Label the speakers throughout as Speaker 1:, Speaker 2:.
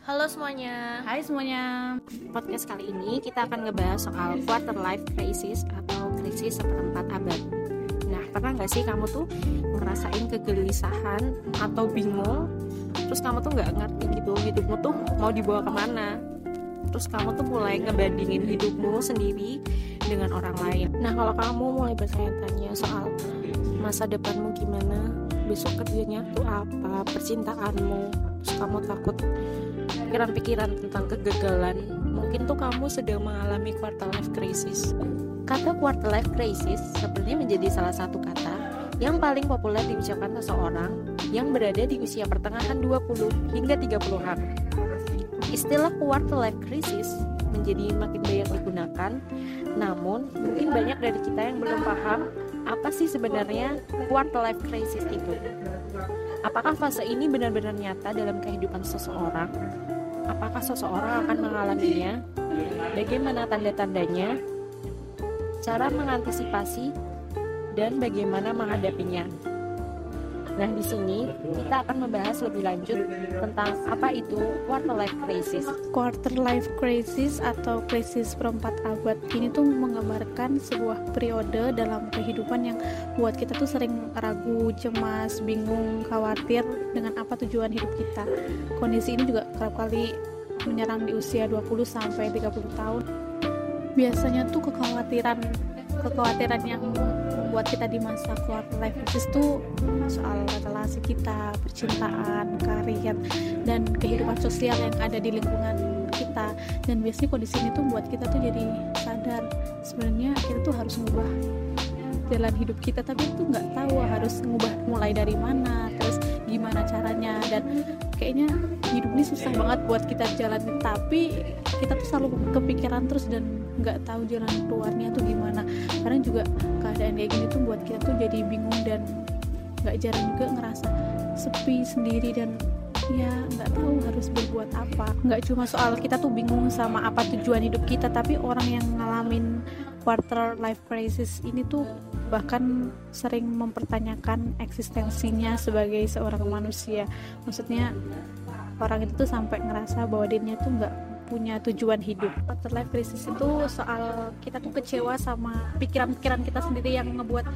Speaker 1: Halo semuanya.
Speaker 2: Hai semuanya.
Speaker 1: Podcast kali ini kita akan ngebahas soal quarter life crisis atau krisis seperempat abad. Nah, pernah nggak sih kamu tuh ngerasain kegelisahan atau bingung? Terus kamu tuh nggak ngerti gitu hidupmu tuh mau dibawa ke mana? Terus kamu tuh mulai ngebandingin hidupmu sendiri dengan orang lain. Nah, kalau kamu mulai bertanya-tanya soal masa depanmu gimana, besok kerjanya tuh apa, percintaanmu, terus kamu takut pikiran-pikiran tentang kegagalan mungkin tuh kamu sedang mengalami quarter life crisis. Kata quarter life crisis sepertinya menjadi salah satu kata yang paling populer diucapkan seseorang yang berada di usia pertengahan 20 hingga 30-an istilah quarter life crisis menjadi makin banyak digunakan namun mungkin banyak dari kita yang belum paham apa sih sebenarnya quarter life crisis itu. Apakah fase ini benar-benar nyata dalam kehidupan seseorang? Apakah seseorang akan mengalaminya? Bagaimana tanda-tandanya? Cara mengantisipasi dan bagaimana menghadapinya? Nah, di sini kita akan membahas lebih lanjut tentang apa itu quarter life crisis.
Speaker 2: Quarter life crisis atau krisis perempat abad ini tuh menggambarkan sebuah periode dalam kehidupan yang buat kita tuh sering ragu, cemas, bingung, khawatir dengan apa tujuan hidup kita. Kondisi ini juga kerap kali menyerang di usia 20 sampai 30 tahun. Biasanya tuh kekhawatiran kekhawatiran yang membuat kita di masa quarter life crisis tuh soal relasi kita, percintaan, karir, dan kehidupan sosial yang ada di lingkungan kita. Dan biasanya kondisi ini tuh buat kita tuh jadi sadar sebenarnya kita tuh harus mengubah jalan hidup kita tapi itu nggak tahu harus mengubah mulai dari mana terus gimana caranya dan kayaknya hidup ini susah banget buat kita jalan tapi kita tuh selalu kepikiran terus dan nggak tahu jalan keluarnya tuh gimana. Kadang juga keadaan kayak gini tuh buat kita tuh jadi bingung dan nggak jarang juga ngerasa sepi sendiri dan ya nggak tahu harus berbuat apa. Nggak cuma soal kita tuh bingung sama apa tujuan hidup kita tapi orang yang ngalamin quarter life crisis ini tuh bahkan sering mempertanyakan eksistensinya sebagai seorang manusia. Maksudnya orang itu tuh sampai ngerasa bahwa dirinya tuh nggak punya tujuan hidup. Quarter life crisis itu soal kita tuh kecewa sama pikiran-pikiran kita sendiri yang ngebuat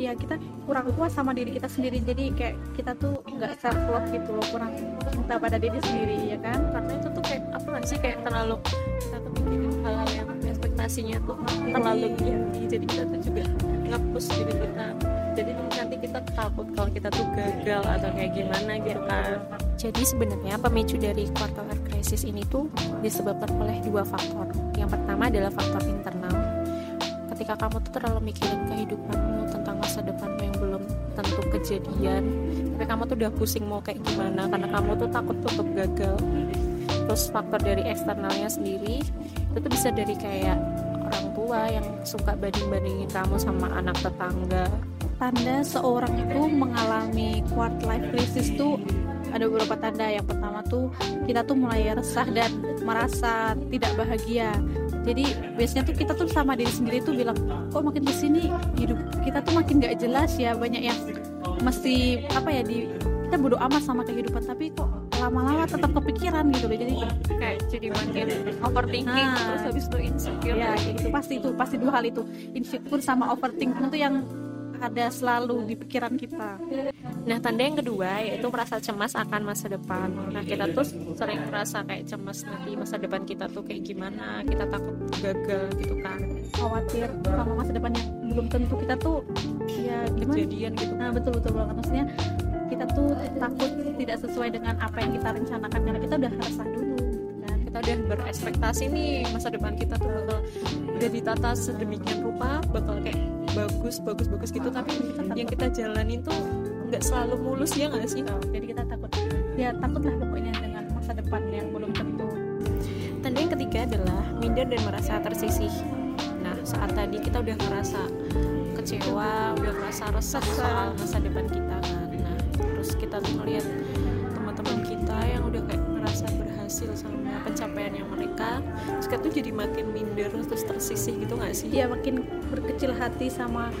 Speaker 2: ya kita kurang puas sama diri kita sendiri. Jadi kayak kita tuh nggak self love gitu loh kurang cinta pada diri sendiri ya kan?
Speaker 1: Karena itu tuh kayak apa sih kayak terlalu kita tuh mikirin hal-hal yang ekspektasinya tuh terlalu tinggi. Jadi kita tuh juga ngapus diri kita. Jadi nanti kita takut kalau kita tuh gagal atau kayak gimana gitu kan. Jadi sebenarnya pemicu dari quarter crisis ini tuh disebabkan oleh dua faktor. Yang pertama adalah faktor internal. Ketika kamu tuh terlalu mikirin kehidupanmu tentang masa depanmu yang belum tentu kejadian tapi kamu tuh udah pusing mau kayak gimana karena kamu tuh takut untuk gagal. Terus faktor dari eksternalnya sendiri itu tuh bisa dari kayak orang tua yang suka banding-bandingin kamu sama anak tetangga
Speaker 2: tanda seorang itu mengalami quarter life crisis tuh ada beberapa tanda. Yang pertama tuh kita tuh mulai resah dan merasa tidak bahagia. Jadi biasanya tuh kita tuh sama diri sendiri tuh bilang kok makin ke sini hidup kita tuh makin gak jelas ya banyak yang mesti apa ya di kita bodo amat sama kehidupan tapi kok lama-lama tetap kepikiran gitu loh. Jadi
Speaker 1: kayak jadi makin overthinking nah, terus habis itu insecure.
Speaker 2: Ya gitu. Pasti itu pasti dua hal itu. Insecure sama overthinking itu yang ada selalu di pikiran kita.
Speaker 1: Nah, tanda yang kedua yaitu merasa cemas akan masa depan. Nah, kita tuh sering merasa kayak cemas nanti masa depan kita tuh kayak gimana, kita takut gagal gitu kan.
Speaker 2: Khawatir sama masa depan yang belum tentu kita tuh ya gimana?
Speaker 1: Kejadian gitu.
Speaker 2: Nah, betul betul banget maksudnya kita tuh takut tidak sesuai dengan apa yang kita rencanakan karena kita udah resah dulu
Speaker 1: dan kita udah berekspektasi nih masa depan kita tuh bakal udah ditata sedemikian rupa bakal kayak bagus bagus bagus gitu. Tapi kita yang kita jalanin tuh nggak selalu mulus ya nggak sih?
Speaker 2: Jadi kita takut. Ya takut lah pokoknya dengan masa depan yang belum tentu.
Speaker 1: Tanda yang ketiga adalah minder dan merasa tersisih. Nah saat tadi kita udah merasa kecewa udah merasa resah soal masa depan kita kan. Nah terus kita tuh ngeliat teman-teman kita yang udah kayak ngerasa berhasil sama pencapaiannya mereka terus kita tuh jadi makin minder terus tersisih gitu nggak sih?
Speaker 2: Ya makin berkecil hati sama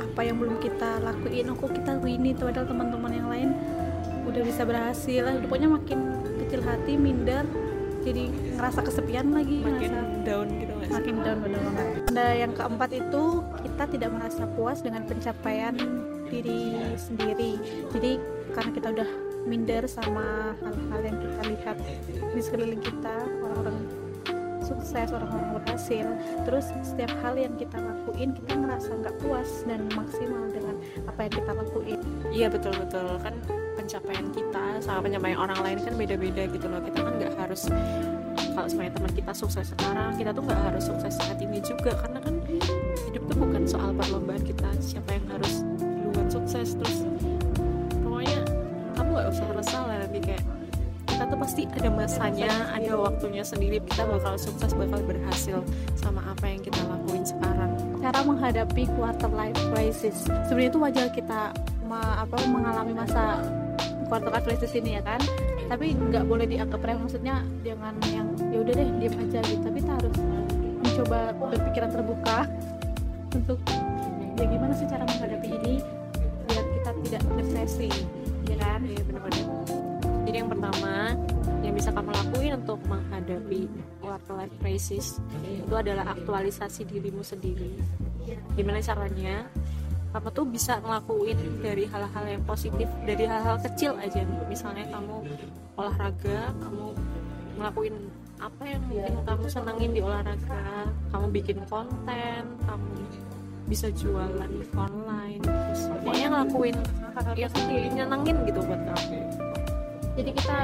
Speaker 2: apa yang belum kita lakuin. Oh kok kita ini tuh padahal teman-teman yang lain udah bisa berhasil lah. Pokoknya makin kecil hati minder jadi ngerasa kesepian lagi
Speaker 1: makin
Speaker 2: ngerasa
Speaker 1: down gitu sih?
Speaker 2: makin down bener banget. Nah yang keempat itu kita tidak merasa puas dengan pencapaian diri sendiri. Jadi karena kita udah minder sama hal-hal yang kita lihat di sekeliling kita orang-orang sukses orang-orang berhasil. Terus setiap hal yang kita lakuin kita ngerasa nggak puas dan maksimal dengan apa yang kita lakuin.
Speaker 1: Iya betul betul. Kan pencapaian kita sama pencapaian orang lain kan beda-beda gitu loh. Kita kan nggak harus kalau semuanya teman kita sukses sekarang kita tuh nggak harus sukses saat ini juga. Karena kan hidup tuh bukan soal perlombaan kita siapa yang harus duluan sukses. Terus pokoknya kamu nggak usah resah lah pasti ada masanya ada waktunya sendiri. Kita bakal sukses bakal berhasil sama apa yang kita lakuin sekarang.
Speaker 2: Cara menghadapi quarter life crisis. Sebenarnya itu wajar kita ma- apa mengalami masa quarter life crisis ini ya kan? Tapi nggak boleh dianggap remeh. Maksudnya jangan yang ya udah deh diam aja gitu. Tapi kita harus mencoba berpikiran terbuka untuk ya gimana sih cara menghadapi ini biar kita tidak depresi ya kan?
Speaker 1: Iya benar-benar. Jadi yang pertama yang bisa kamu lakuin untuk menghadapi quarter life crisis itu adalah aktualisasi dirimu sendiri. Gimana caranya? Kamu tuh bisa ngelakuin dari hal-hal yang positif, dari hal-hal kecil aja. Misalnya kamu olahraga, kamu ngelakuin apa yang mungkin kamu senengin di olahraga, kamu bikin konten, kamu bisa jualan online, terus pokoknya ngelakuin yang nyenengin gitu buat kamu.
Speaker 2: Jadi kita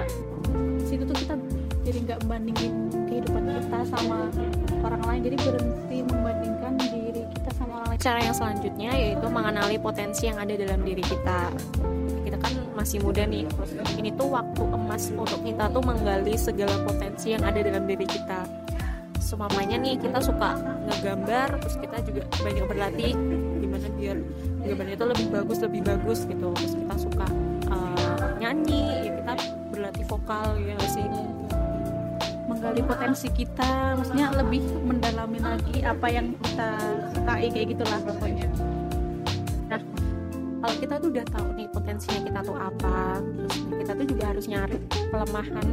Speaker 2: situ tuh kita jadi nggak membandingin kehidupan kita sama orang lain jadi berhenti membandingkan diri kita sama orang lain
Speaker 1: Cara yang selanjutnya yaitu mengenali potensi yang ada dalam diri kita. Kita kan masih muda nih, ini tuh waktu emas untuk kita tuh menggali segala potensi yang ada dalam diri kita. Semamanya nih kita suka ngegambar, terus kita juga banyak berlatih gimana biar gambarnya itu lebih bagus lebih bagus gitu. Terus kita suka nyanyi, ya kita berlatih vokal ya sih.
Speaker 2: menggali potensi kita maksudnya lebih mendalami lagi apa yang kita sukai kayak gitulah pokoknya
Speaker 1: Nah, kalau kita tuh udah tahu nih potensinya kita tuh apa, terus kita tuh juga harus nyari kelemahan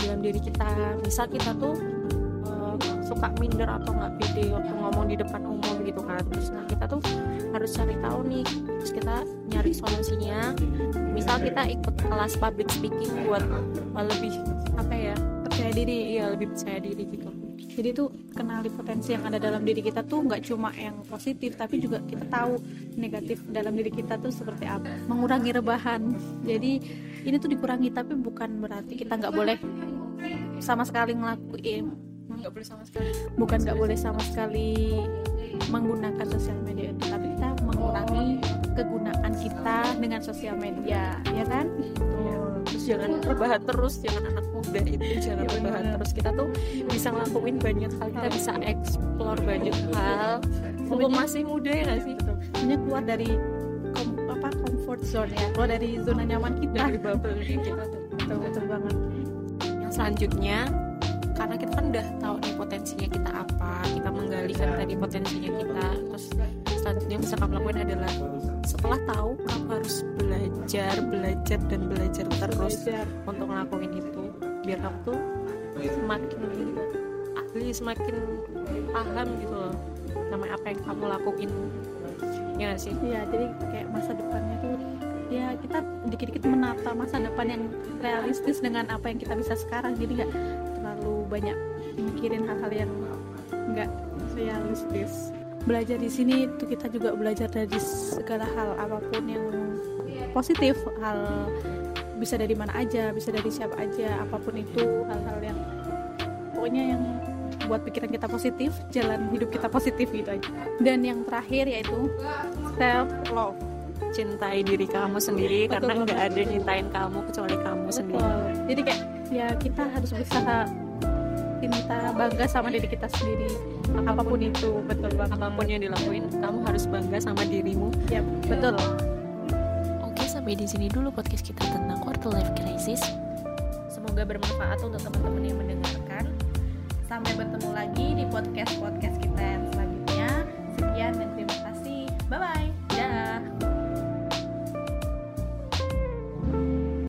Speaker 1: dalam diri kita. Misal kita tuh eh, suka minder atau nggak pede waktu ngomong di depan umum gitu kan. Terus nah kita tuh harus cari tahu nih, terus kita nyari solusinya. Misal kita ikut kelas public speaking buat lebih apa ya?
Speaker 2: percaya diri
Speaker 1: Iya lebih percaya diri gitu.
Speaker 2: jadi tuh kenali potensi yang ada dalam diri kita tuh nggak cuma yang positif tapi juga kita tahu negatif dalam diri kita tuh seperti apa mengurangi rebahan jadi ini tuh dikurangi tapi bukan berarti kita nggak boleh sama sekali ngelakuin
Speaker 1: Nggak boleh sama sekali.
Speaker 2: bukan nggak boleh sama sekali menggunakan sosial media itu tapi kita mengurangi kegunaan kita dengan sosial media ya kan?
Speaker 1: Terus jangan rebahan terus jangan anak muda itu jangan
Speaker 2: Ya,
Speaker 1: rebahan terus. Kita tuh bisa ngelakuin banyak hal kita bisa explore banyak hal. Mumpung masih muda ya nggak sih?
Speaker 2: Sebenarnya keluar dari kom- apa comfort zone ya. Keluar dari zona nyaman kita.
Speaker 1: Dari bubble kita tuh.
Speaker 2: Betul betul banget.
Speaker 1: Yang selanjutnya karena kita kan udah tahu nih potensinya kita apa kita menggali kan tadi potensinya kita. Terus selanjutnya yang bisa kamu lakuin adalah setelah tahu kamu harus belajar belajar dan belajar terus
Speaker 2: Belajar.
Speaker 1: untuk ngelakuin itu biar kamu tuh semakin ahli semakin paham gitu loh sama apa yang kamu lakuin. Ya sih?
Speaker 2: Iya, jadi kayak masa depannya tuh ya kita dikit-dikit menata masa depan yang realistis dengan apa yang kita bisa sekarang. Jadi nggak banyak mikirin hal-hal yang nggak realistis. Belajar di sini tuh kita juga belajar dari segala hal apa pun yang positif. Hal bisa dari mana aja bisa dari siapa aja apa pun itu hal-hal yang pokoknya yang buat pikiran kita positif jalan hidup kita positif gitu aja. Dan yang terakhir yaitu self love.
Speaker 1: Cintai diri kamu sendiri
Speaker 2: Betul.
Speaker 1: karena nggak ada yang nyintain kamu kecuali kamu sendiri.
Speaker 2: Betul. jadi kayak ya kita harus berusaha cinta bangga sama diri kita sendiri. Apa pun itu betul banget.
Speaker 1: Apa pun yang dilakuin kamu harus bangga sama dirimu.
Speaker 2: Ya betul.
Speaker 1: Oke, sampai di sini dulu podcast kita tentang quarter life crisis. Semoga bermanfaat untuk teman-teman yang mendengarkan.
Speaker 2: sampai bertemu lagi di podcast podcast kita